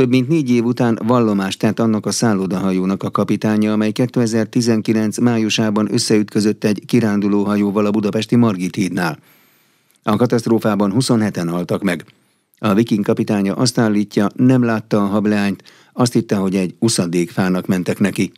Több mint négy év után vallomást tett annak a szállodahajónak a kapitánya, amely 2019 májusában összeütközött egy kirándulóhajóval a budapesti Margit hídnál. A katasztrófában 27-en haltak meg. A viking kapitánya azt állítja, nem látta a hableányt, azt hitte, hogy egy uszadékfának mentek neki.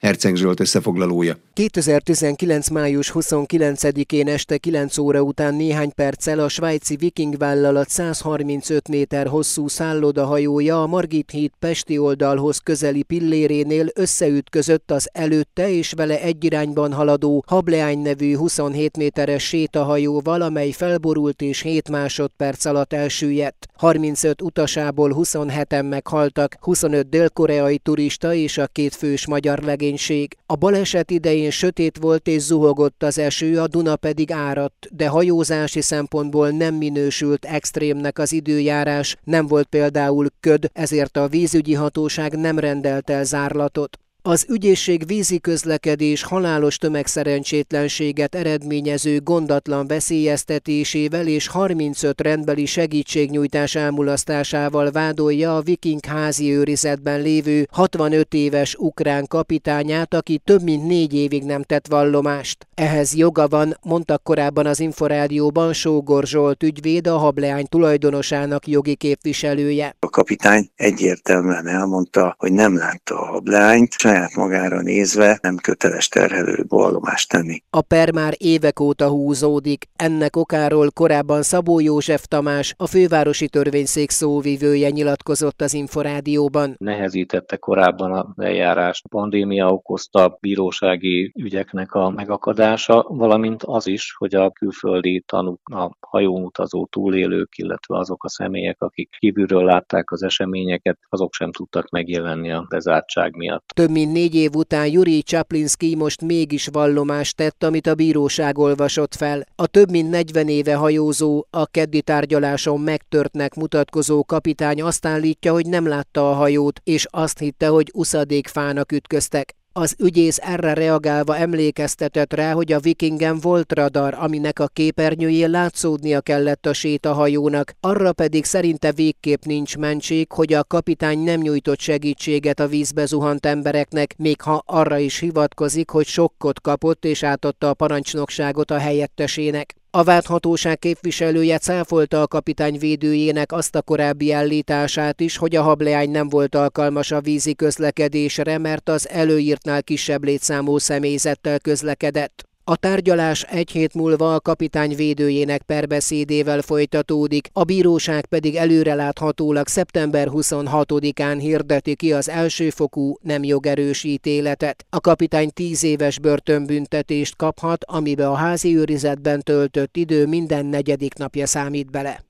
Herceg Zsolt összefoglalója. 2019. május 29-én este 9 óra után néhány perccel a svájci Viking vállalat 135 méter hosszú szállodahajója a Margit híd Pesti oldalhoz közeli pillérénél összeütközött az előtte és vele egy irányban haladó Hableány nevű 27 méteres sétahajóval, amely felborult és 7 másodperc alatt elsüllyedt. 35 utasából 27-en meghaltak, 25 dél-koreai turista és a két fős magyar legény legénység. A baleset idején sötét volt és zuhogott az eső, a Duna pedig áradt, de hajózási szempontból nem minősült extrémnek az időjárás, nem volt például köd, ezért a vízügyi hatóság nem rendelt el zárlatot. Az ügyészség vízi közlekedés halálos tömegszerencsétlenséget eredményező gondatlan veszélyeztetésével és 35 rendbeli segítségnyújtás elmulasztásával vádolja a Viking házi őrizetben lévő 65 éves ukrán kapitányát, aki több mint négy évig nem tett vallomást. Ehhez joga van, mondta korábban az Inforádióban Sógor Zsolt ügyvéd, a hableány tulajdonosának jogi képviselője. A kapitány egyértelműen elmondta, hogy nem látta a hableányt, saját magára nézve nem köteles terhelő vallomást tenni. A per már évek óta húzódik. Ennek okáról korábban Szabó József Tamás, a fővárosi törvényszék szóvivője nyilatkozott az Inforádióban. Nehezítette korábban a eljárás. A pandémia okozta bírósági ügyeknek a megakadása, valamint az is, hogy a külföldi tanúk, a hajón utazó túlélők, illetve azok a személyek, akik kívülről látták az eseményeket, azok sem tudtak megjelenni a bezártság miatt. Több mint négy év után Juri Csaplinski most mégis vallomást tett, amit a bíróság olvasott fel. A több mint 40 éve hajózó, a keddi tárgyaláson megtörtnek mutatkozó kapitány azt állítja, hogy nem látta a hajót, és azt hitte, hogy uszadékfának ütköztek. Az ügyész erre reagálva emlékeztetett rá, hogy a vikingen volt radar, aminek a képernyőjén látszódnia kellett a sétahajónak, arra pedig szerinte végképp nincs mentség, hogy a kapitány nem nyújtott segítséget a vízbe zuhant embereknek, még ha arra is hivatkozik, hogy sokkot kapott és átadta a parancsnokságot a helyettesének. A vádhatóság képviselője cáfolta a kapitány védőjének azt a korábbi állítását is, hogy a hableány nem volt alkalmas a vízi közlekedésre, mert az előírtnál kisebb létszámú személyzettel közlekedett. A tárgyalás egy hét múlva a kapitány védőjének perbeszédével folytatódik, a bíróság pedig előreláthatólag szeptember 26-án hirdeti ki az elsőfokú nem jogerős ítéletet. A kapitány tíz éves börtönbüntetést kaphat, amibe a házi őrizetben töltött idő minden negyedik napja számít bele.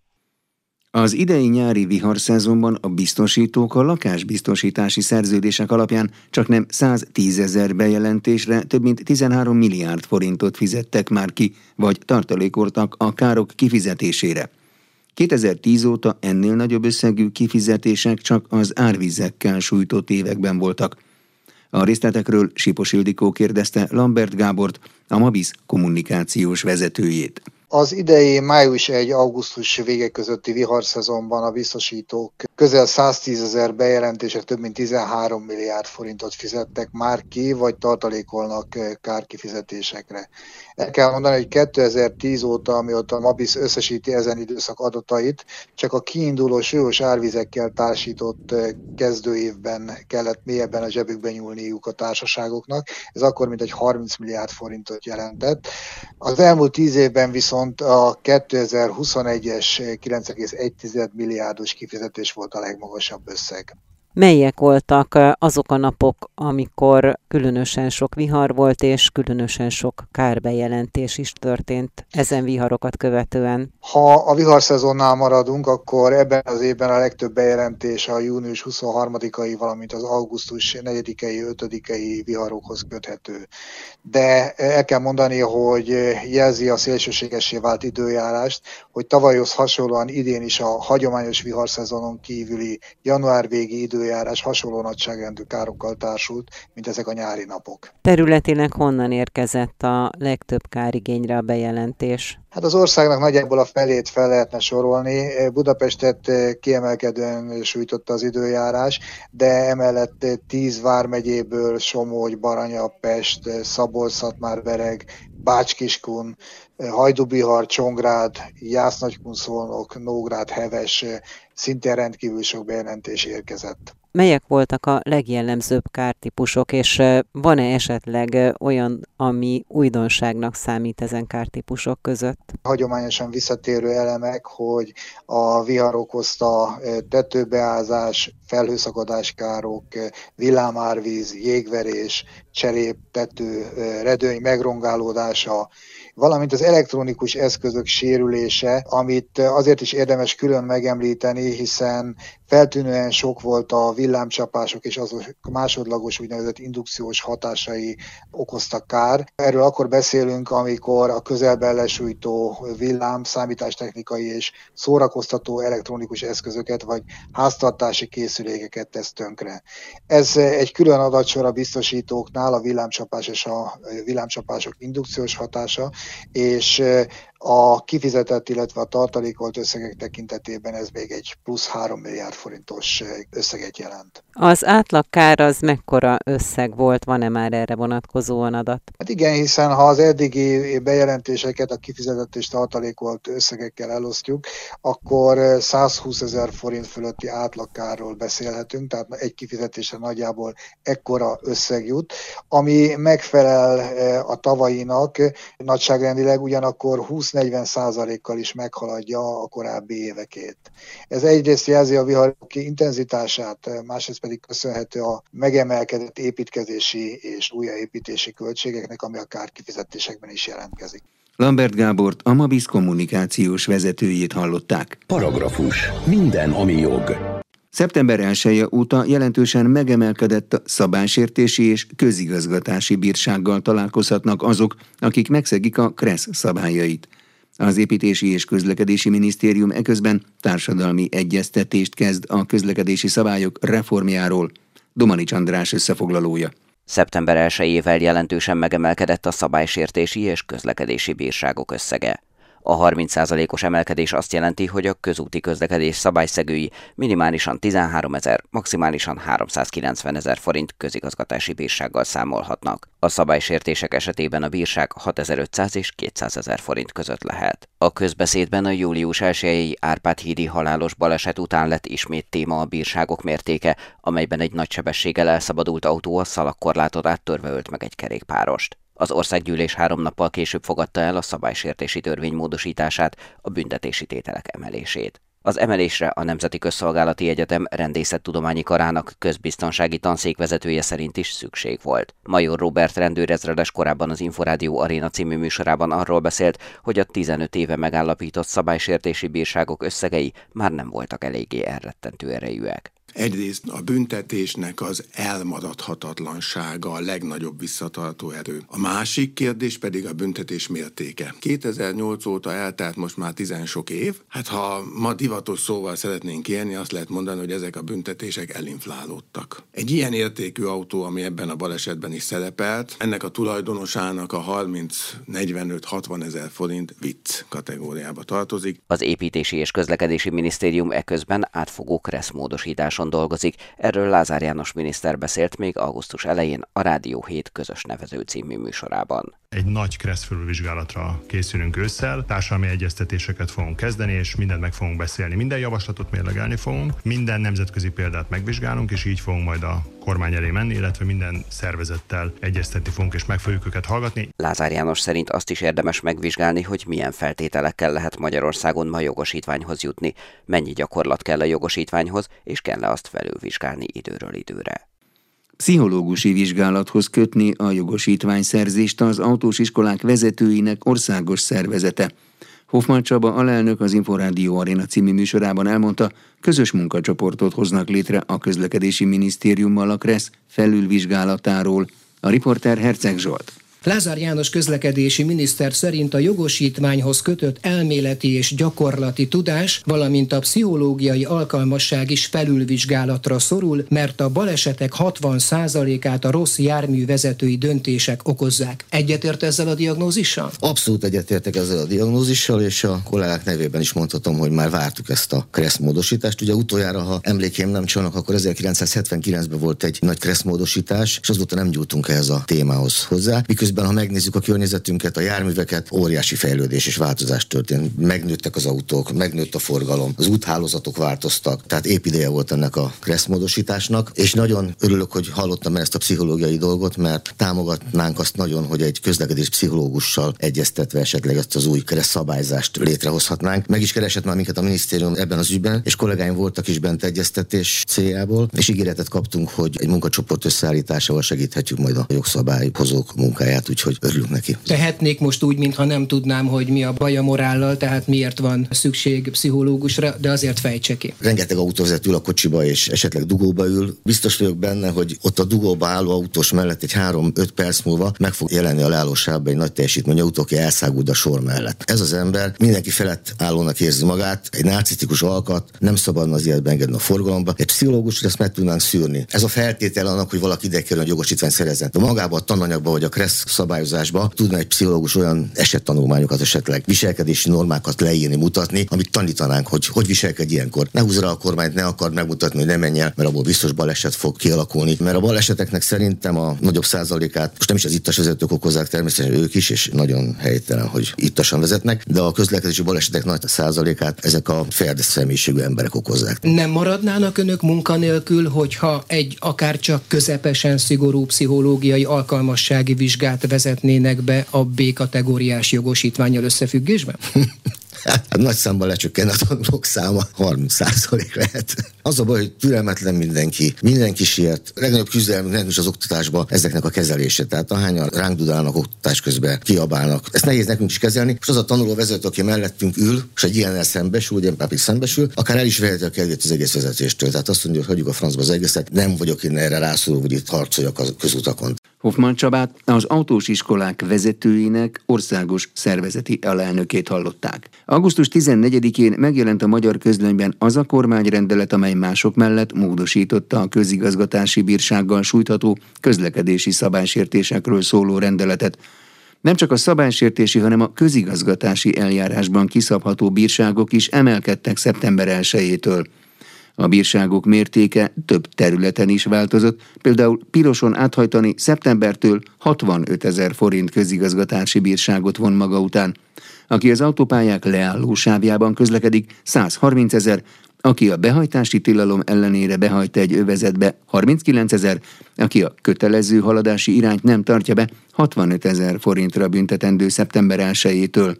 Az idei nyári viharszezonban a biztosítók a lakásbiztosítási szerződések alapján csak nem 110 ezer bejelentésre több mint 13 milliárd forintot fizettek már ki, vagy tartalékoltak a károk kifizetésére. 2010 óta ennél nagyobb összegű kifizetések csak az árvizekkel sújtott években voltak. A részletekről Sipos Ildikó kérdezte Lambert Gábort, a Mabiz kommunikációs vezetőjét. Az idei május 1 augusztus vége közötti viharszezonban a biztosítók közel 110 ezer bejelentésre több mint 13 milliárd forintot fizettek már ki, vagy tartalékolnak eh, kárkifizetésekre. El kell mondani, hogy 2010 óta, amióta a Mabis összesíti ezen időszak adatait, csak a kiinduló súlyos árvizekkel társított eh, kezdőévben kellett mélyebben a zsebükbe nyúlniuk a társaságoknak. Ez akkor mint egy 30 milliárd forintot jelentett. Az elmúlt 10 évben viszont viszont a 2021-es 9,1 milliárdos kifizetés volt a legmagasabb összeg. Melyek voltak azok a napok, amikor különösen sok vihar volt, és különösen sok kárbejelentés is történt ezen viharokat követően? Ha a viharszezonnál maradunk, akkor ebben az évben a legtöbb bejelentés a június 23-ai, valamint az augusztus 4-ei, 5-ei viharokhoz köthető. De el kell mondani, hogy jelzi a szélsőségesé vált időjárást, hogy tavalyhoz hasonlóan idén is a hagyományos viharszezonon kívüli január végi idő időjárás hasonló nagyságrendű károkkal társult, mint ezek a nyári napok. Területileg honnan érkezett a legtöbb kárigényre a bejelentés? Hát az országnak nagyjából a felét fel lehetne sorolni. Budapestet kiemelkedően sújtotta az időjárás, de emellett tíz vármegyéből Somogy, Baranya, Pest, Szabolcs-Szatmár-Bereg, Bácskiskun, Hajdubihar, Csongrád, Jász-Nagykunszolnok, Nógrád, Heves, szintén rendkívül sok bejelentés érkezett. Melyek voltak a legjellemzőbb kártípusok, és van-e esetleg olyan, ami újdonságnak számít ezen kártípusok között? Hagyományosan visszatérő elemek, hogy a vihar okozta tetőbeázás, felhőszakadáskárok, villámárvíz, jégverés, cserép, tető, redőny megrongálódása, valamint az elektronikus eszközök sérülése, amit azért is érdemes külön megemlíteni, hiszen feltűnően sok volt a villámcsapások és azok másodlagos úgynevezett indukciós hatásai okoztak kár. Erről akkor beszélünk, amikor a közelben lesújtó villám, számítástechnikai és szórakoztató elektronikus eszközöket vagy háztartási készülékeket tesz tönkre. Ez egy külön adatsor a biztosítóknál, a villámcsapás és a villámcsapások indukciós hatása, és a kifizetett, illetve a tartalékolt összegek tekintetében ez még egy plusz 3 milliárd forintos összeget jelent. Az átlagkár az mekkora összeg volt, van-e már erre vonatkozóan adat? Hát igen, hiszen ha az eddigi bejelentéseket a kifizetett és tartalékolt összegekkel elosztjuk, akkor 120 ezer forint fölötti átlagkárról beszélhetünk, tehát egy kifizetésre nagyjából ekkora összeg jut, ami megfelel a tavainak nagyságrendileg ugyanakkor 20 20-40 százalékkal is meghaladja a korábbi évekét. Ez egyrészt jelzi a viharok intenzitását, másrészt pedig köszönhető a megemelkedett építkezési és újraépítési költségeknek, ami a kárkifizetésekben is jelentkezik. Lambert Gábort, a Mabisz kommunikációs vezetőjét hallották. Paragrafus. Minden, ami jog. Szeptember 1 -e óta jelentősen megemelkedett a szabálysértési és közigazgatási bírsággal találkozhatnak azok, akik megszegik a KRESZ szabályait. Az Építési és Közlekedési Minisztérium eközben társadalmi egyeztetést kezd a közlekedési szabályok reformjáról. Domanics András összefoglalója. Szeptember 1-ével jelentősen megemelkedett a szabálysértési és közlekedési bírságok összege. A 30%-os emelkedés azt jelenti, hogy a közúti közlekedés szabályszegői minimálisan 13 ezer, maximálisan 390 ezer forint közigazgatási bírsággal számolhatnak. A szabálysértések esetében a bírság 6500 és 200 ezer forint között lehet. A közbeszédben a július 1 Árpád hídi halálos baleset után lett ismét téma a bírságok mértéke, amelyben egy nagy sebességgel elszabadult autó a szalagkorlátot áttörve ölt meg egy kerékpárost. Az országgyűlés három nappal később fogadta el a szabálysértési törvény módosítását, a büntetési tételek emelését. Az emelésre a Nemzeti Közszolgálati Egyetem rendészettudományi karának közbiztonsági tanszékvezetője szerint is szükség volt. Major Robert rendőrezredes korábban az Inforádió Aréna című műsorában arról beszélt, hogy a 15 éve megállapított szabálysértési bírságok összegei már nem voltak eléggé elrettentő erejűek. Egyrészt a büntetésnek az elmaradhatatlansága a legnagyobb visszatartó erő. A másik kérdés pedig a büntetés mértéke. 2008 óta eltelt most már tizen sok év. Hát ha ma divatos szóval szeretnénk élni, azt lehet mondani, hogy ezek a büntetések elinflálódtak. Egy ilyen értékű autó, ami ebben a balesetben is szerepelt, ennek a tulajdonosának a 30-45-60 ezer forint vicc kategóriába tartozik. Az építési és közlekedési minisztérium eközben átfogó kresszmódosítás megoldáson dolgozik. Erről Lázár János miniszter beszélt még augusztus elején a Rádió 7 közös nevező című műsorában. Egy nagy kereszt felülvizsgálatra készülünk ősszel, társadalmi egyeztetéseket fogunk kezdeni, és mindent meg fogunk beszélni. Minden javaslatot mérlegelni fogunk, minden nemzetközi példát megvizsgálunk, és így fogunk majd a kormány elé menni, illetve minden szervezettel egyeztetni fogunk, és meg fogjuk őket hallgatni. Lázár János szerint azt is érdemes megvizsgálni, hogy milyen feltételekkel lehet Magyarországon ma jogosítványhoz jutni, mennyi gyakorlat kell a jogosítványhoz, és kell-e azt felülvizsgálni időről időre pszichológusi vizsgálathoz kötni a jogosítványszerzést az autós iskolák vezetőinek országos szervezete. Hoffman Csaba alelnök az Inforádió Arena című műsorában elmondta, közös munkacsoportot hoznak létre a közlekedési minisztériummal a KRESZ felülvizsgálatáról. A riporter Herceg Zsolt. Lázár János közlekedési miniszter szerint a jogosítványhoz kötött elméleti és gyakorlati tudás, valamint a pszichológiai alkalmasság is felülvizsgálatra szorul, mert a balesetek 60%-át a rossz járművezetői döntések okozzák. Egyetért ezzel a diagnózissal? Abszolút egyetértek ezzel a diagnózissal, és a kollégák nevében is mondhatom, hogy már vártuk ezt a kresszmódosítást. Ugye utoljára, ha emlékeim nem csalnak, akkor 1979-ben volt egy nagy kresszmódosítás, és azóta nem gyújtunk ehhez a témához hozzá. Miközben, ha megnézzük a környezetünket, a járműveket, óriási fejlődés és változás történt. Megnőttek az autók, megnőtt a forgalom, az úthálózatok változtak, tehát épp ideje volt ennek a kresszmódosításnak, és nagyon örülök, hogy hallottam ezt a pszichológiai dolgot, mert támogatnánk azt nagyon, hogy egy közlekedés pszichológussal egyeztetve esetleg ezt az új kereszt szabályzást létrehozhatnánk. Meg is keresett már minket a minisztérium ebben az ügyben, és kollégáim voltak is bent egyeztetés céljából, és ígéretet kaptunk, hogy egy munkacsoport összeállításával segíthetjük majd a jogszabályhozók munkáját, úgyhogy örülünk neki. Tehetnék most úgy, mintha nem tudnám, hogy mi a baj a morállal, tehát miért van szükség pszichológusra, de azért fejtse ki. Rengeteg autóvezető ül a kocsiba, és esetleg dugóba ül. Biztos vagyok benne, hogy ott a dugóba álló autós mellett egy 3-5 perc múlva meg fog jelenni a leállósávban egy nagy teljesítményű autó, aki elszáguld a sor mellett. Ez az ember mindenki felett állónak érzi magát, egy narcisztikus alkat, nem szabadna az életben engedni a forgalomba. Egy pszichológus, ezt meg tudnánk szűrni. Ez a feltétel annak, hogy valaki ide kerül, hogy jogosítvány szerezzen. De magában a tananyagban vagy a kressz szabályozásban tudna egy pszichológus olyan esettanulmányokat esetleg, viselkedési normákat leírni, mutatni, amit tanítanánk, hogy hogy viselkedj ilyenkor. Ne húzza a kormányt, ne akar megmutatni, hogy ne menj el, mert abból biztos baleset fog kialakulni. Mert a baleseteknek szerintem a nagyobb százalékát, most nem is az ittas vezetők okozzák, természetesen ők is, és nagyon helytelen, hogy ittasan vezetnek, de a közlekedési balesetek nagy százalékát ezek a ferde személyiségű emberek okozzák. Nem maradnának önök munkanélkül, hogyha egy akár csak közepesen szigorú pszichológiai alkalmassági vizsgát vezetnének be a B kategóriás jogosítványal összefüggésben? Hát nagy számban lecsökken a tanulók száma, 30 százalék lehet. Az a baj, hogy türelmetlen mindenki, mindenki siet. A legnagyobb küzdelmünk nekünk is az oktatásban ezeknek a kezelése. Tehát ahányan ránk dudálnak oktatás közben, kiabálnak. Ezt nehéz nekünk is kezelni, és az a tanuló vezető, aki mellettünk ül, és egy ilyennel szembesül, ugye pedig szembesül, akár el is veheti a kedvét az egész vezetéstől. Tehát azt mondja, hogy hagyjuk a francba az egészet, nem vagyok én erre rászorulva, hogy itt harcoljak a közutakon. Hoffman Csabát az autós iskolák vezetőinek országos szervezeti alelnökét hallották. Augusztus 14-én megjelent a magyar közlönyben az a kormányrendelet, amely mások mellett módosította a közigazgatási bírsággal sújtható közlekedési szabálysértésekről szóló rendeletet. Nem csak a szabálysértési, hanem a közigazgatási eljárásban kiszabható bírságok is emelkedtek szeptember 1-től. A bírságok mértéke több területen is változott, például piroson áthajtani szeptembertől 65 ezer forint közigazgatási bírságot von maga után. Aki az autópályák leálló sávjában közlekedik, 130 ezer, aki a behajtási tilalom ellenére behajta egy övezetbe 39 ezer, aki a kötelező haladási irányt nem tartja be 65 ezer forintra büntetendő szeptember 1-től.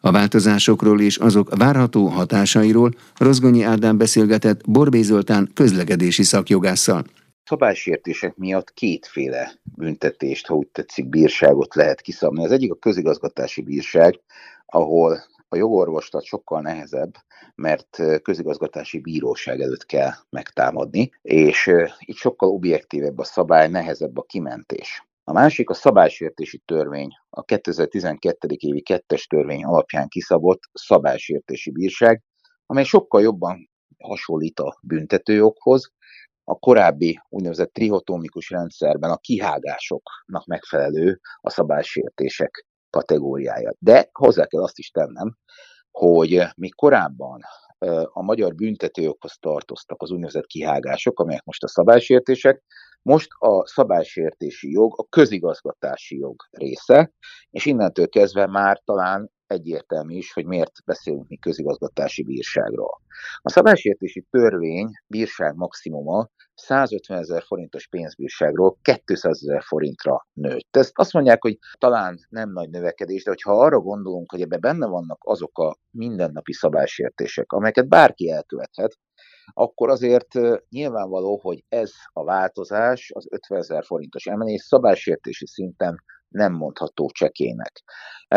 A változásokról és azok várható hatásairól Rozgonyi Ádám beszélgetett Borbé Zoltán közlekedési szakjogásszal. Szabálysértések miatt kétféle büntetést, ha úgy tetszik, bírságot lehet kiszabni. Az egyik a közigazgatási bírság, ahol a jogorvoslat sokkal nehezebb, mert közigazgatási bíróság előtt kell megtámadni, és itt sokkal objektívebb a szabály, nehezebb a kimentés. A másik a szabálysértési törvény, a 2012. évi kettes törvény alapján kiszabott szabálysértési bírság, amely sokkal jobban hasonlít a büntetőjoghoz, a korábbi úgynevezett trihotomikus rendszerben a kihágásoknak megfelelő a szabálysértések kategóriája. De hozzá kell azt is tennem, hogy még korábban a magyar büntetőjoghoz tartoztak az úgynevezett kihágások, amelyek most a szabálysértések, most a szabálysértési jog a közigazgatási jog része, és innentől kezdve már talán egyértelmű is, hogy miért beszélünk mi közigazgatási bírságról. A szabálysértési törvény bírság maximuma 150 ezer forintos pénzbírságról 200 ezer forintra nőtt. Ezt azt mondják, hogy talán nem nagy növekedés, de hogyha arra gondolunk, hogy ebbe benne vannak azok a mindennapi szabálysértések, amelyeket bárki elkövethet, akkor azért nyilvánvaló, hogy ez a változás, az 50 ezer forintos emelés szabálysértési szinten nem mondható csekének.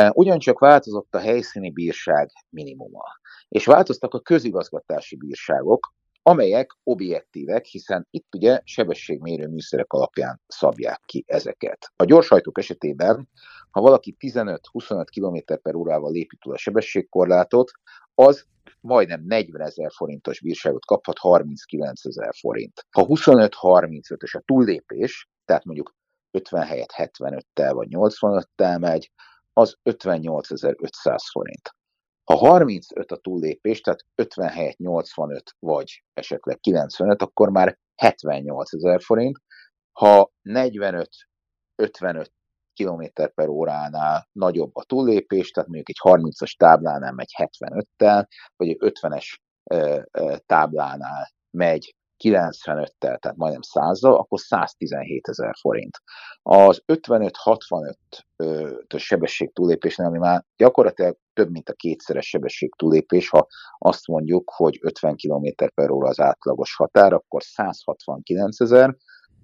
Ugyancsak változott a helyszíni bírság minimuma, és változtak a közigazgatási bírságok, amelyek objektívek, hiszen itt ugye sebességmérő műszerek alapján szabják ki ezeket. A gyorshajtók esetében, ha valaki 15-25 km per órával lépi túl a sebességkorlátot, az majdnem 40 ezer forintos bírságot kaphat 39 ezer forint. Ha 25-35-ös a túllépés, tehát mondjuk 50 helyett 75-tel vagy 85-tel megy, az 58.500 forint. Ha 35 a túllépés, tehát 50 helyett 85 vagy esetleg 95, akkor már 78 ezer forint. Ha 45 55 km per óránál nagyobb a túllépés, tehát mondjuk egy 30-as táblánál megy 75-tel, vagy egy 50-es táblánál megy 95-tel, tehát majdnem 100-zal, akkor 117 ezer forint. Az 55-65-ös sebesség túlépésnél, ami már gyakorlatilag több, mint a kétszeres sebesség túlépés, ha azt mondjuk, hogy 50 km per óra az átlagos határ, akkor 169 ezer,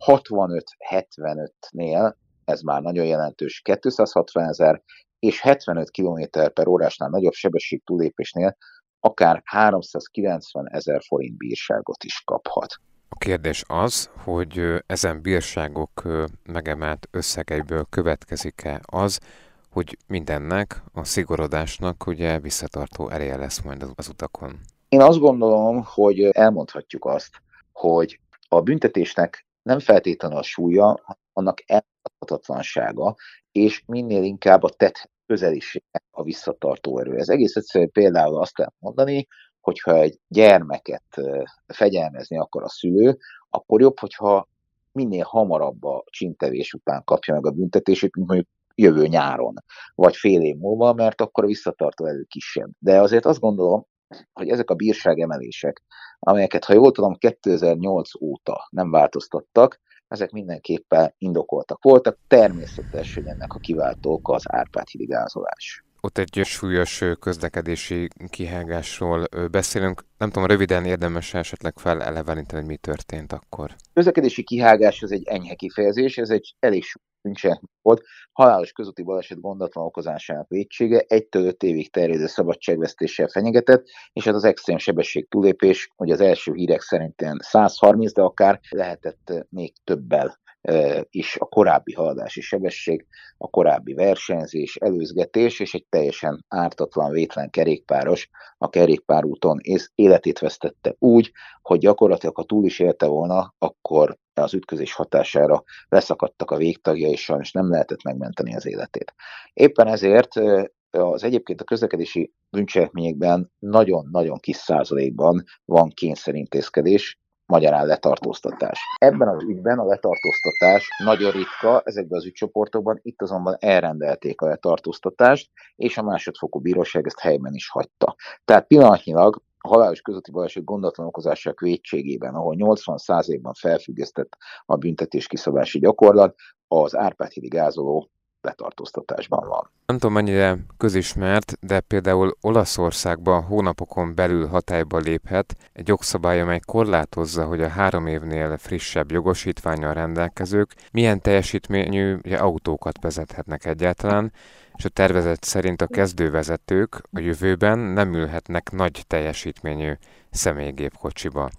65-75-nél ez már nagyon jelentős, 260 ezer, és 75 km per órásnál nagyobb sebesség túlépésnél akár 390 ezer forint bírságot is kaphat. A kérdés az, hogy ezen bírságok megemelt összegeiből következik-e az, hogy mindennek, a szigorodásnak ugye visszatartó ereje lesz majd az utakon. Én azt gondolom, hogy elmondhatjuk azt, hogy a büntetésnek nem feltétlenül a súlya, annak elhatatlansága, és minél inkább a tett közeliség a visszatartó erő. Ez egész egyszerűen például azt lehet mondani, hogyha egy gyermeket fegyelmezni akar a szülő, akkor jobb, hogyha minél hamarabb a csintevés után kapja meg a büntetését, mint mondjuk jövő nyáron, vagy fél év múlva, mert akkor a visszatartó erő kisebb. De azért azt gondolom, hogy ezek a bírságemelések, amelyeket, ha jól tudom, 2008 óta nem változtattak, ezek mindenképpen indokoltak voltak. Természetes, hogy ennek a kiváltók az Árpád hidigázolás. Ott egy súlyos közlekedési kihágásról beszélünk. Nem tudom, röviden érdemes esetleg feleleveníteni, hogy mi történt akkor. Közlekedési kihágás az egy enyhe kifejezés, ez egy elég nincsen volt. Halálos közúti baleset gondatlan okozásának védsége egy-től öt évig terjedő szabadságvesztéssel fenyegetett, és hát az extrém sebesség túlépés, hogy az első hírek szerint 130, de akár lehetett még többel is a korábbi haladási sebesség, a korábbi versenyzés, előzgetés és egy teljesen ártatlan, vétlen kerékpáros a kerékpárúton életét vesztette úgy, hogy gyakorlatilag ha túl is élte volna, akkor az ütközés hatására leszakadtak a végtagja, és sajnos nem lehetett megmenteni az életét. Éppen ezért az egyébként a közlekedési bűncselekményekben nagyon-nagyon kis százalékban van kényszerintézkedés, magyarán letartóztatás. Ebben az ügyben a letartóztatás nagyon ritka ezekben az ügycsoportokban, itt azonban elrendelték a letartóztatást, és a másodfokú bíróság ezt helyben is hagyta. Tehát pillanatnyilag a halálos közötti baleset gondatlan okozásának védségében, ahol 80%-ban felfüggesztett a büntetés kiszabási gyakorlat, az Árpád-hídi gázoló letartóztatásban van. Nem tudom mennyire közismert, de például Olaszországban hónapokon belül hatályba léphet egy jogszabály, amely korlátozza, hogy a három évnél frissebb jogosítványal rendelkezők milyen teljesítményű autókat vezethetnek egyáltalán, és a tervezet szerint a kezdővezetők a jövőben nem ülhetnek nagy teljesítményű személygépkocsiba.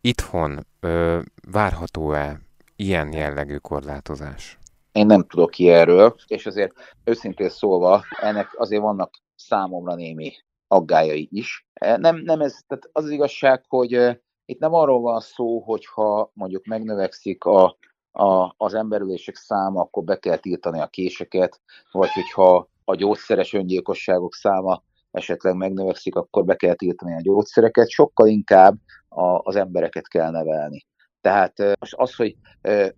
Itthon ö, várható-e ilyen jellegű korlátozás? Én nem tudok ilyenről, és azért őszintén szólva, ennek azért vannak számomra némi aggájai is. E, nem, nem ez, tehát az, az igazság, hogy itt nem arról van szó, hogyha mondjuk megnövekszik a, a, az emberülések száma, akkor be kell tiltani a késeket, vagy hogyha a gyógyszeres öngyilkosságok száma esetleg megnövekszik, akkor be kell tiltani a gyógyszereket, sokkal inkább a, az embereket kell nevelni. Tehát az, hogy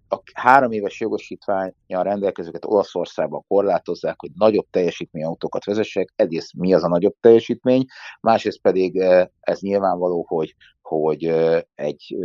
a három éves jogosítványjal rendelkezőket Olaszországban korlátozzák, hogy nagyobb teljesítmény autókat vezessek, egyrészt mi az a nagyobb teljesítmény, másrészt pedig ez nyilvánvaló, hogy, hogy egy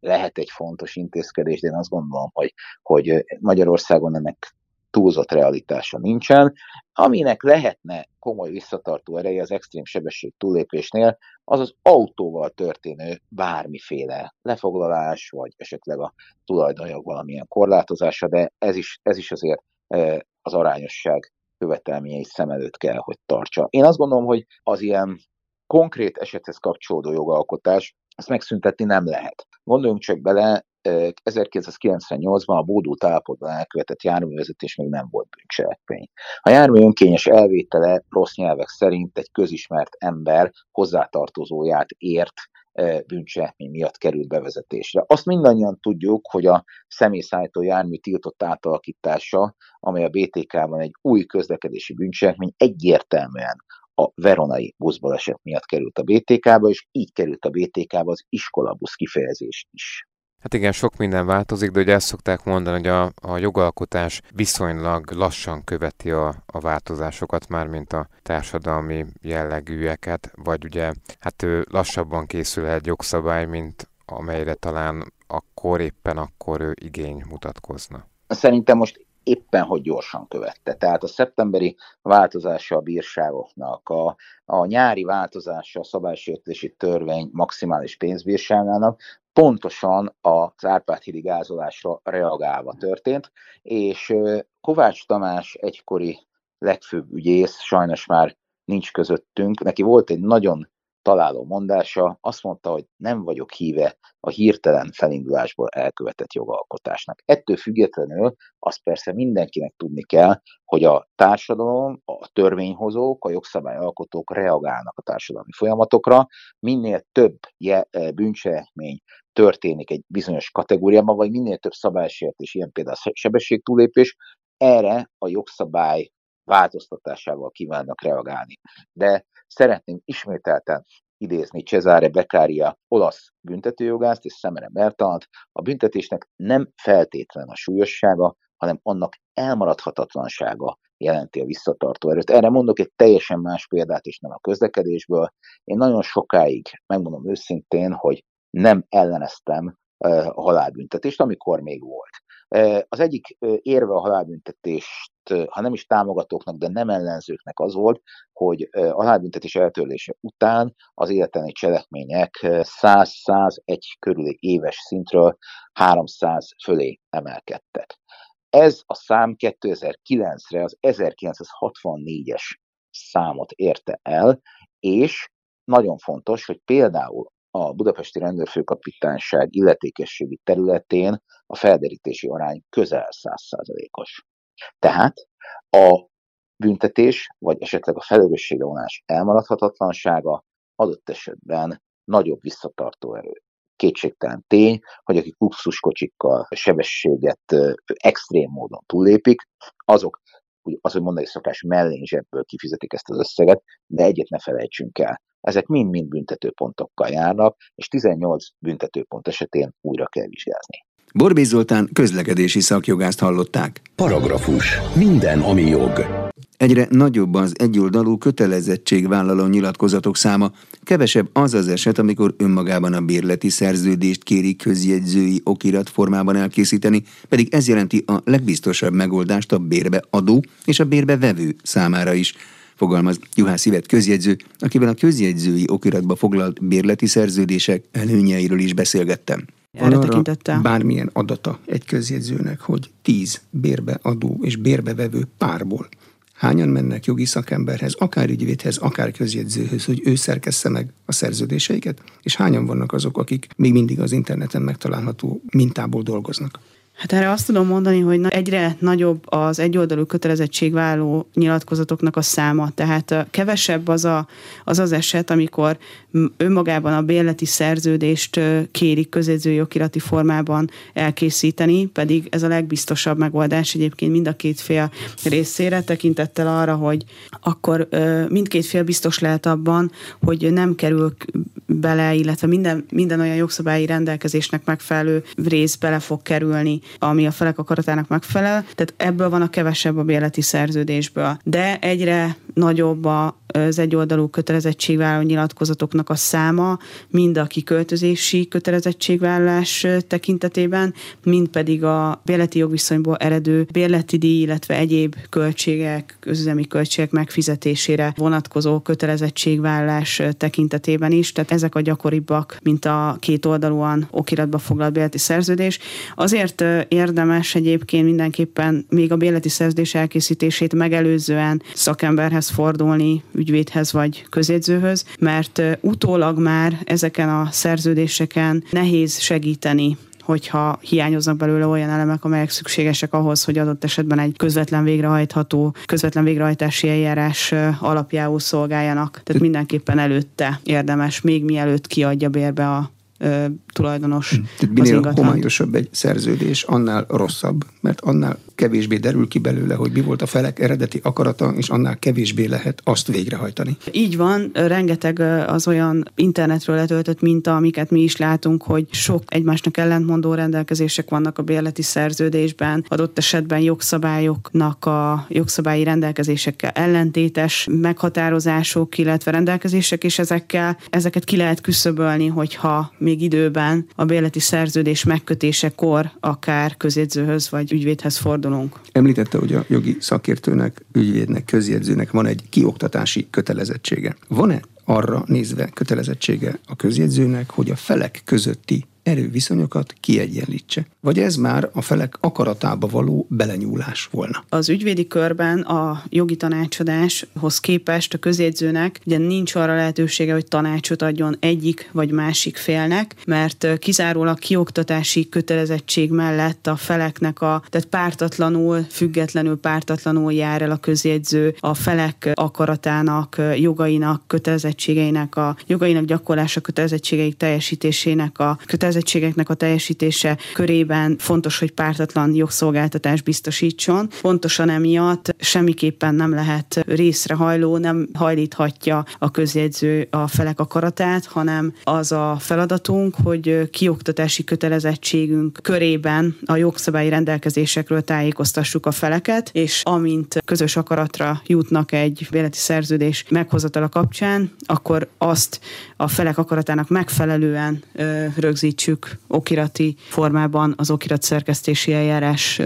lehet egy fontos intézkedés, de én azt gondolom, hogy, hogy Magyarországon ennek túlzott realitása nincsen. Aminek lehetne komoly visszatartó ereje az extrém sebesség túlépésnél, az az autóval történő bármiféle lefoglalás, vagy esetleg a tulajdonjog valamilyen korlátozása, de ez is, ez is azért e, az arányosság követelményei szem előtt kell, hogy tartsa. Én azt gondolom, hogy az ilyen konkrét esethez kapcsolódó jogalkotás ezt megszüntetni nem lehet. Gondoljunk csak bele, 1998-ban a bódult állapotban elkövetett járművezetés még nem volt bűncselekmény. A jármű önkényes elvétele rossz nyelvek szerint egy közismert ember hozzátartozóját ért bűncselekmény miatt került bevezetésre. Azt mindannyian tudjuk, hogy a személyszállító jármű tiltott átalakítása, amely a BTK-ban egy új közlekedési bűncselekmény egyértelműen a veronai buszbaleset miatt került a BTK-ba, és így került a BTK-ba az iskolabusz kifejezés is. Hát igen, sok minden változik, de ugye ezt szokták mondani, hogy a, a jogalkotás viszonylag lassan követi a, a változásokat, már mint a társadalmi jellegűeket, vagy ugye hát ő lassabban készül egy jogszabály, mint amelyre talán akkor éppen akkor ő igény mutatkozna. Szerintem most éppen hogy gyorsan követte. Tehát a szeptemberi változása a bírságoknak, a, a nyári változása a szabálysértési törvény maximális pénzbírságának pontosan az Árpád-hídi gázolásra reagálva történt, és Kovács Tamás egykori legfőbb ügyész, sajnos már nincs közöttünk, neki volt egy nagyon találó mondása, azt mondta, hogy nem vagyok híve a hirtelen felindulásból elkövetett jogalkotásnak. Ettől függetlenül azt persze mindenkinek tudni kell, hogy a társadalom, a törvényhozók, a jogszabályalkotók reagálnak a társadalmi folyamatokra, minél több bűncselekmény történik egy bizonyos kategóriában, vagy minél több szabálysértés, ilyen például sebességtúlépés, erre a jogszabály változtatásával kívánnak reagálni. De szeretném ismételten idézni Cesare Beccaria, olasz büntetőjogászt és Szemere Bertalant, a büntetésnek nem feltétlen a súlyossága, hanem annak elmaradhatatlansága jelenti a visszatartó erőt. Erre mondok egy teljesen más példát, és nem a közlekedésből. Én nagyon sokáig, megmondom őszintén, hogy nem elleneztem a halálbüntetést, amikor még volt. Az egyik érve a halálbüntetést, ha nem is támogatóknak, de nem ellenzőknek az volt, hogy a halálbüntetés eltörlése után az életleni cselekmények 100-101 körüli éves szintről 300 fölé emelkedtek. Ez a szám 2009-re az 1964-es számot érte el, és nagyon fontos, hogy például a budapesti rendőrfőkapitányság illetékességi területén a felderítési arány közel 100%-os. Tehát a büntetés, vagy esetleg a felelősségre vonás elmaradhatatlansága adott esetben nagyobb visszatartó erő. Kétségtelen tény, hogy akik luxuskocsikkal sebességet extrém módon túllépik, azok az, hogy mondani szokás mellén zsebből kifizetik ezt az összeget, de egyet ne felejtsünk el, ezek mind-mind büntetőpontokkal járnak, és 18 büntetőpont esetén újra kell vizsgázni. Borbély Zoltán közlekedési szakjogást hallották. Paragrafus. Minden, ami jog. Egyre nagyobb az egyoldalú kötelezettségvállaló nyilatkozatok száma, kevesebb az az eset, amikor önmagában a bérleti szerződést kéri közjegyzői okirat formában elkészíteni, pedig ez jelenti a legbiztosabb megoldást a bérbe adó és a bérbe vevő számára is fogalmaz Juhász Ivet közjegyző, akivel a közjegyzői okiratba foglalt bérleti szerződések előnyeiről is beszélgettem. Erre tekintettel? Bármilyen adata egy közjegyzőnek, hogy tíz bérbe adó és bérbevevő párból hányan mennek jogi szakemberhez, akár ügyvédhez, akár közjegyzőhöz, hogy ő szerkessze meg a szerződéseiket, és hányan vannak azok, akik még mindig az interneten megtalálható mintából dolgoznak. Hát erre azt tudom mondani, hogy egyre nagyobb az egyoldalú kötelezettségválló nyilatkozatoknak a száma. Tehát kevesebb az, a, az az eset, amikor önmagában a bérleti szerződést kérik közedzői okirati formában elkészíteni, pedig ez a legbiztosabb megoldás egyébként mind a két fél részére, tekintettel arra, hogy akkor mindkét fél biztos lehet abban, hogy nem kerül bele, illetve minden, minden olyan jogszabályi rendelkezésnek megfelelő rész bele fog kerülni ami a felek akaratának megfelel. Tehát ebből van a kevesebb a bérleti szerződésből. De egyre nagyobb az egyoldalú kötelezettségvállaló nyilatkozatoknak a száma, mind a kiköltözési kötelezettségvállalás tekintetében, mind pedig a bérleti jogviszonyból eredő bérleti díj, illetve egyéb költségek, közüzemi költségek megfizetésére vonatkozó kötelezettségvállalás tekintetében is. Tehát ezek a gyakoribbak, mint a két oldalúan okiratba foglalt bérleti szerződés. Azért érdemes egyébként mindenképpen még a béleti szerződés elkészítését megelőzően szakemberhez fordulni, ügyvédhez vagy közjegyzőhöz, mert utólag már ezeken a szerződéseken nehéz segíteni hogyha hiányoznak belőle olyan elemek, amelyek szükségesek ahhoz, hogy adott esetben egy közvetlen végrehajtható, közvetlen végrehajtási eljárás alapjául szolgáljanak. Tehát mindenképpen előtte érdemes, még mielőtt kiadja bérbe a tulajdonos. Hm. Tehát minél homályosabb egy szerződés, annál rosszabb, mert annál kevésbé derül ki belőle, hogy mi volt a felek eredeti akarata, és annál kevésbé lehet azt végrehajtani. Így van, rengeteg az olyan internetről letöltött minta, amiket mi is látunk, hogy sok egymásnak ellentmondó rendelkezések vannak a bérleti szerződésben, adott esetben jogszabályoknak a jogszabályi rendelkezésekkel ellentétes meghatározások, illetve rendelkezések, és ezekkel, ezeket ki lehet küszöbölni, hogyha még időben a bérleti szerződés megkötésekor akár közjegyzőhöz vagy ügyvédhez fordulunk. Említette, hogy a jogi szakértőnek, ügyvédnek, közjegyzőnek van egy kioktatási kötelezettsége. Van-e arra nézve kötelezettsége a közjegyzőnek, hogy a felek közötti erőviszonyokat kiegyenlítse. Vagy ez már a felek akaratába való belenyúlás volna? Az ügyvédi körben a jogi tanácsadáshoz képest a közjegyzőnek ugye nincs arra lehetősége, hogy tanácsot adjon egyik vagy másik félnek, mert kizárólag kioktatási kötelezettség mellett a feleknek a, tehát pártatlanul, függetlenül pártatlanul jár el a közjegyző a felek akaratának, jogainak, kötelezettségeinek, a jogainak gyakorlása kötelezettségeik teljesítésének a kötelezettségeinek kötelezettségeknek a teljesítése körében fontos, hogy pártatlan jogszolgáltatás biztosítson. Pontosan emiatt semmiképpen nem lehet részrehajló, nem hajlíthatja a közjegyző a felek akaratát, hanem az a feladatunk, hogy kioktatási kötelezettségünk körében a jogszabályi rendelkezésekről tájékoztassuk a feleket, és amint közös akaratra jutnak egy véleti szerződés meghozatala kapcsán, akkor azt a felek akaratának megfelelően rögzítsük rögzítsük okirati formában az okirat szerkesztési eljárás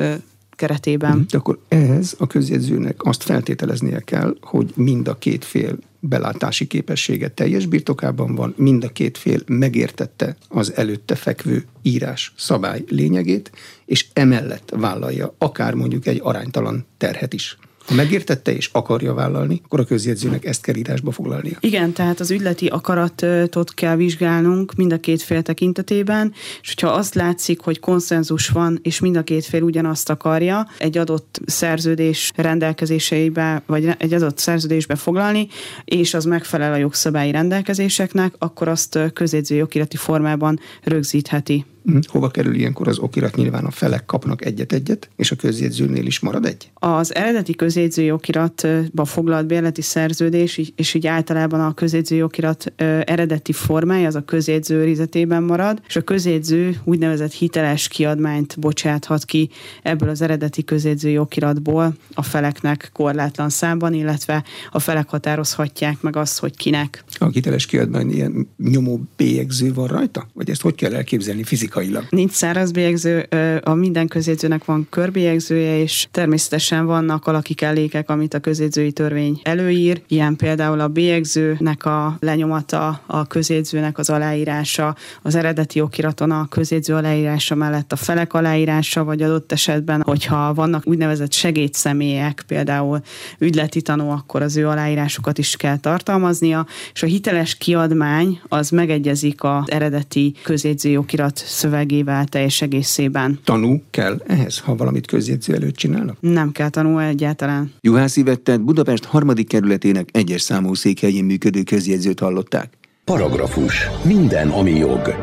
keretében. De akkor ehhez a közjegyzőnek azt feltételeznie kell, hogy mind a két fél belátási képessége teljes birtokában van, mind a két fél megértette az előtte fekvő írás szabály lényegét, és emellett vállalja akár mondjuk egy aránytalan terhet is. Ha megértette és akarja vállalni, akkor a közjegyzőnek ezt kell írásba foglalnia. Igen, tehát az ügyleti akaratot kell vizsgálnunk mind a két fél tekintetében, és hogyha azt látszik, hogy konszenzus van, és mind a két fél ugyanazt akarja egy adott szerződés rendelkezéseibe, vagy egy adott szerződésbe foglalni, és az megfelel a jogszabályi rendelkezéseknek, akkor azt közjegyző jogirati formában rögzítheti. Mhm. Hova kerül ilyenkor az okirat? Nyilván a felek kapnak egyet-egyet, és a közjegyzőnél is marad egy? Az eredeti közjegyzői okiratba foglalt bérleti szerződés, és így általában a közjegyzői okirat eredeti formája, az a közjegyző őrizetében marad, és a közjegyző úgynevezett hiteles kiadmányt bocsáthat ki ebből az eredeti közjegyzői okiratból a feleknek korlátlan számban, illetve a felek határozhatják meg azt, hogy kinek. A hiteles kiadmány ilyen nyomó bélyegző van rajta? Vagy ezt hogy kell elképzelni fizikailag? Fizikailag. Nincs száraz bélyegző, a minden közjegyzőnek van körbélyegzője, és természetesen vannak alaki kellékek, amit a közjegyzői törvény előír, ilyen például a bélyegzőnek a lenyomata, a közjegyzőnek az aláírása, az eredeti okiraton a közjegyző aláírása mellett a felek aláírása, vagy adott esetben, hogyha vannak úgynevezett segédszemélyek, például ügyleti tanú, akkor az ő aláírásukat is kell tartalmaznia, és a hiteles kiadmány az megegyezik az eredeti közjegyzői okirat szövegével teljes egészében. Tanú kell ehhez, ha valamit közjegyző előtt csinálnak? Nem kell tanú egyáltalán. Juhász Ivettet Budapest harmadik kerületének egyes számú székhelyén működő közjegyzőt hallották. Paragrafus. Minden, ami jog.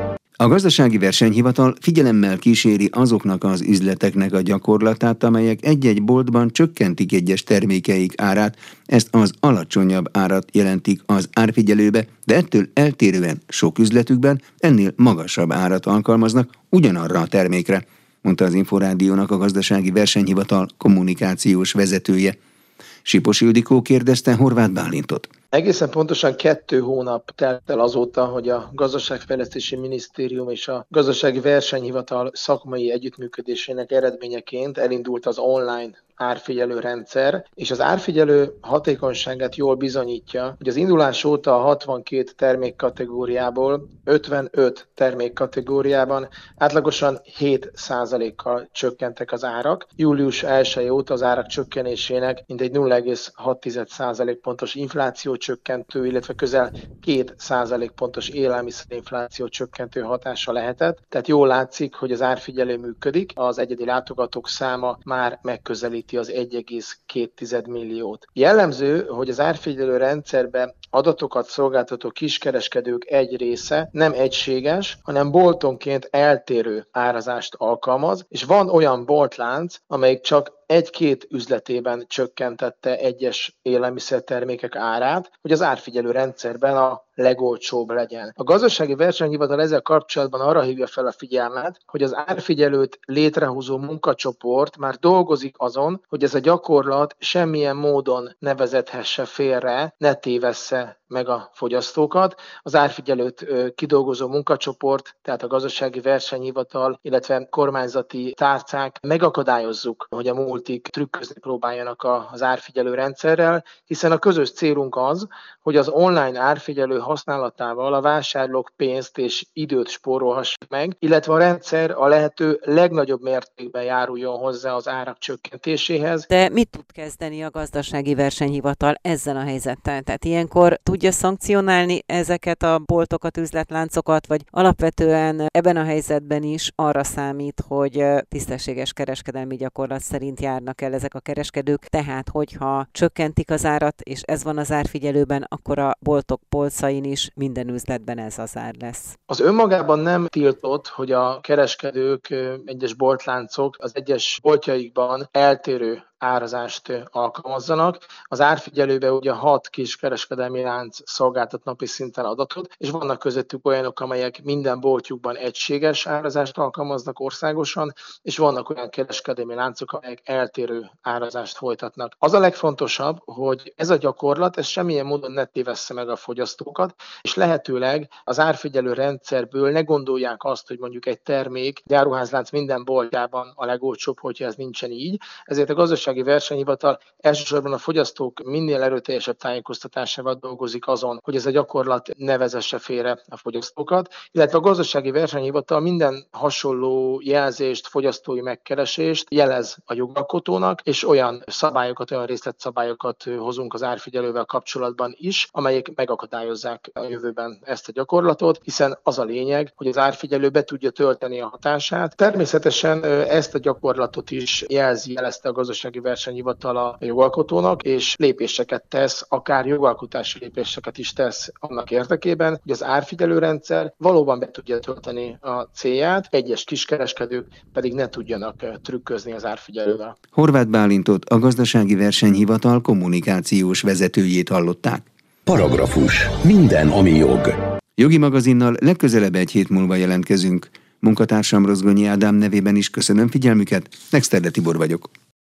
A gazdasági versenyhivatal figyelemmel kíséri azoknak az üzleteknek a gyakorlatát, amelyek egy-egy boltban csökkentik egyes termékeik árát, ezt az alacsonyabb árat jelentik az árfigyelőbe, de ettől eltérően sok üzletükben ennél magasabb árat alkalmaznak ugyanarra a termékre, mondta az Inforádiónak a gazdasági versenyhivatal kommunikációs vezetője. Sipos Ildikó kérdezte Horváth Bálintot. Egészen pontosan kettő hónap telt el azóta, hogy a Gazdaságfejlesztési Minisztérium és a Gazdasági Versenyhivatal szakmai együttműködésének eredményeként elindult az online árfigyelő rendszer, és az árfigyelő hatékonyságát jól bizonyítja, hogy az indulás óta a 62 termékkategóriából 55 termékkategóriában átlagosan 7%-kal csökkentek az árak. Július 1 óta az árak csökkenésének mindegy 0,6% pontos infláció csökkentő, illetve közel 2% pontos élelmiszerinfláció csökkentő hatása lehetett. Tehát jól látszik, hogy az árfigyelő működik, az egyedi látogatók száma már megközelíti az 1,2 milliót. Jellemző, hogy az árfigyelő rendszerben adatokat szolgáltató kiskereskedők egy része nem egységes, hanem boltonként eltérő árazást alkalmaz, és van olyan boltlánc, amelyik csak egy-két üzletében csökkentette egyes élelmiszertermékek árát, hogy az árfigyelő rendszerben a legolcsóbb legyen. A gazdasági versenyhivatal ezzel kapcsolatban arra hívja fel a figyelmet, hogy az árfigyelőt létrehozó munkacsoport már dolgozik azon, hogy ez a gyakorlat semmilyen módon ne vezethesse félre, ne tévessze meg a fogyasztókat. Az árfigyelőt kidolgozó munkacsoport, tehát a gazdasági versenyhivatal, illetve kormányzati tárcák megakadályozzuk, hogy a multik trükközni próbáljanak az árfigyelő rendszerrel, hiszen a közös célunk az, hogy az online árfigyelő használatával a vásárlók pénzt és időt spórolhassák meg, illetve a rendszer a lehető legnagyobb mértékben járuljon hozzá az árak csökkentéséhez. De mit tud kezdeni a gazdasági versenyhivatal ezzel a helyzettel? Tehát ilyenkor tudja szankcionálni ezeket a boltokat, üzletláncokat, vagy alapvetően ebben a helyzetben is arra számít, hogy tisztességes kereskedelmi gyakorlat szerint járnak el ezek a kereskedők, tehát hogyha csökkentik az árat, és ez van az árfigyelőben, akkor a boltok polcain is minden üzletben ez az ár lesz. Az önmagában nem tiltott, hogy a kereskedők, egyes boltláncok az egyes boltjaikban eltérő árazást alkalmazzanak. Az árfigyelőbe ugye hat kis kereskedelmi lánc szolgáltat napi szinten adatot, és vannak közöttük olyanok, amelyek minden boltjukban egységes árazást alkalmaznak országosan, és vannak olyan kereskedelmi láncok, amelyek eltérő árazást folytatnak. Az a legfontosabb, hogy ez a gyakorlat, ez semmilyen módon ne tévessze meg a fogyasztókat, és lehetőleg az árfigyelő rendszerből ne gondolják azt, hogy mondjuk egy termék gyáruházlánc minden boltjában a legolcsóbb, hogyha ez nincsen így. Ezért a gazdaság Gazdasági Versenyhivatal elsősorban a fogyasztók minél erőteljesebb tájékoztatásával dolgozik azon, hogy ez a gyakorlat ne vezesse félre a fogyasztókat, illetve a Gazdasági Versenyhivatal minden hasonló jelzést, fogyasztói megkeresést jelez a jogalkotónak, és olyan szabályokat, olyan részletszabályokat hozunk az árfigyelővel kapcsolatban is, amelyek megakadályozzák a jövőben ezt a gyakorlatot, hiszen az a lényeg, hogy az árfigyelő be tudja tölteni a hatását. Természetesen ezt a gyakorlatot is jelzi, jelezte a gazdasági Nemzeti Versenyhivatal a jogalkotónak, és lépéseket tesz, akár jogalkotási lépéseket is tesz annak érdekében, hogy az árfigyelőrendszer valóban be tudja tölteni a célját, egyes kiskereskedők pedig ne tudjanak trükközni az árfigyelővel. Horváth Bálintot a Gazdasági Versenyhivatal kommunikációs vezetőjét hallották. Paragrafus. Minden, ami jog. Jogi magazinnal legközelebb egy hét múlva jelentkezünk. Munkatársam Rozgonyi Ádám nevében is köszönöm figyelmüket, Nexterde Tibor vagyok.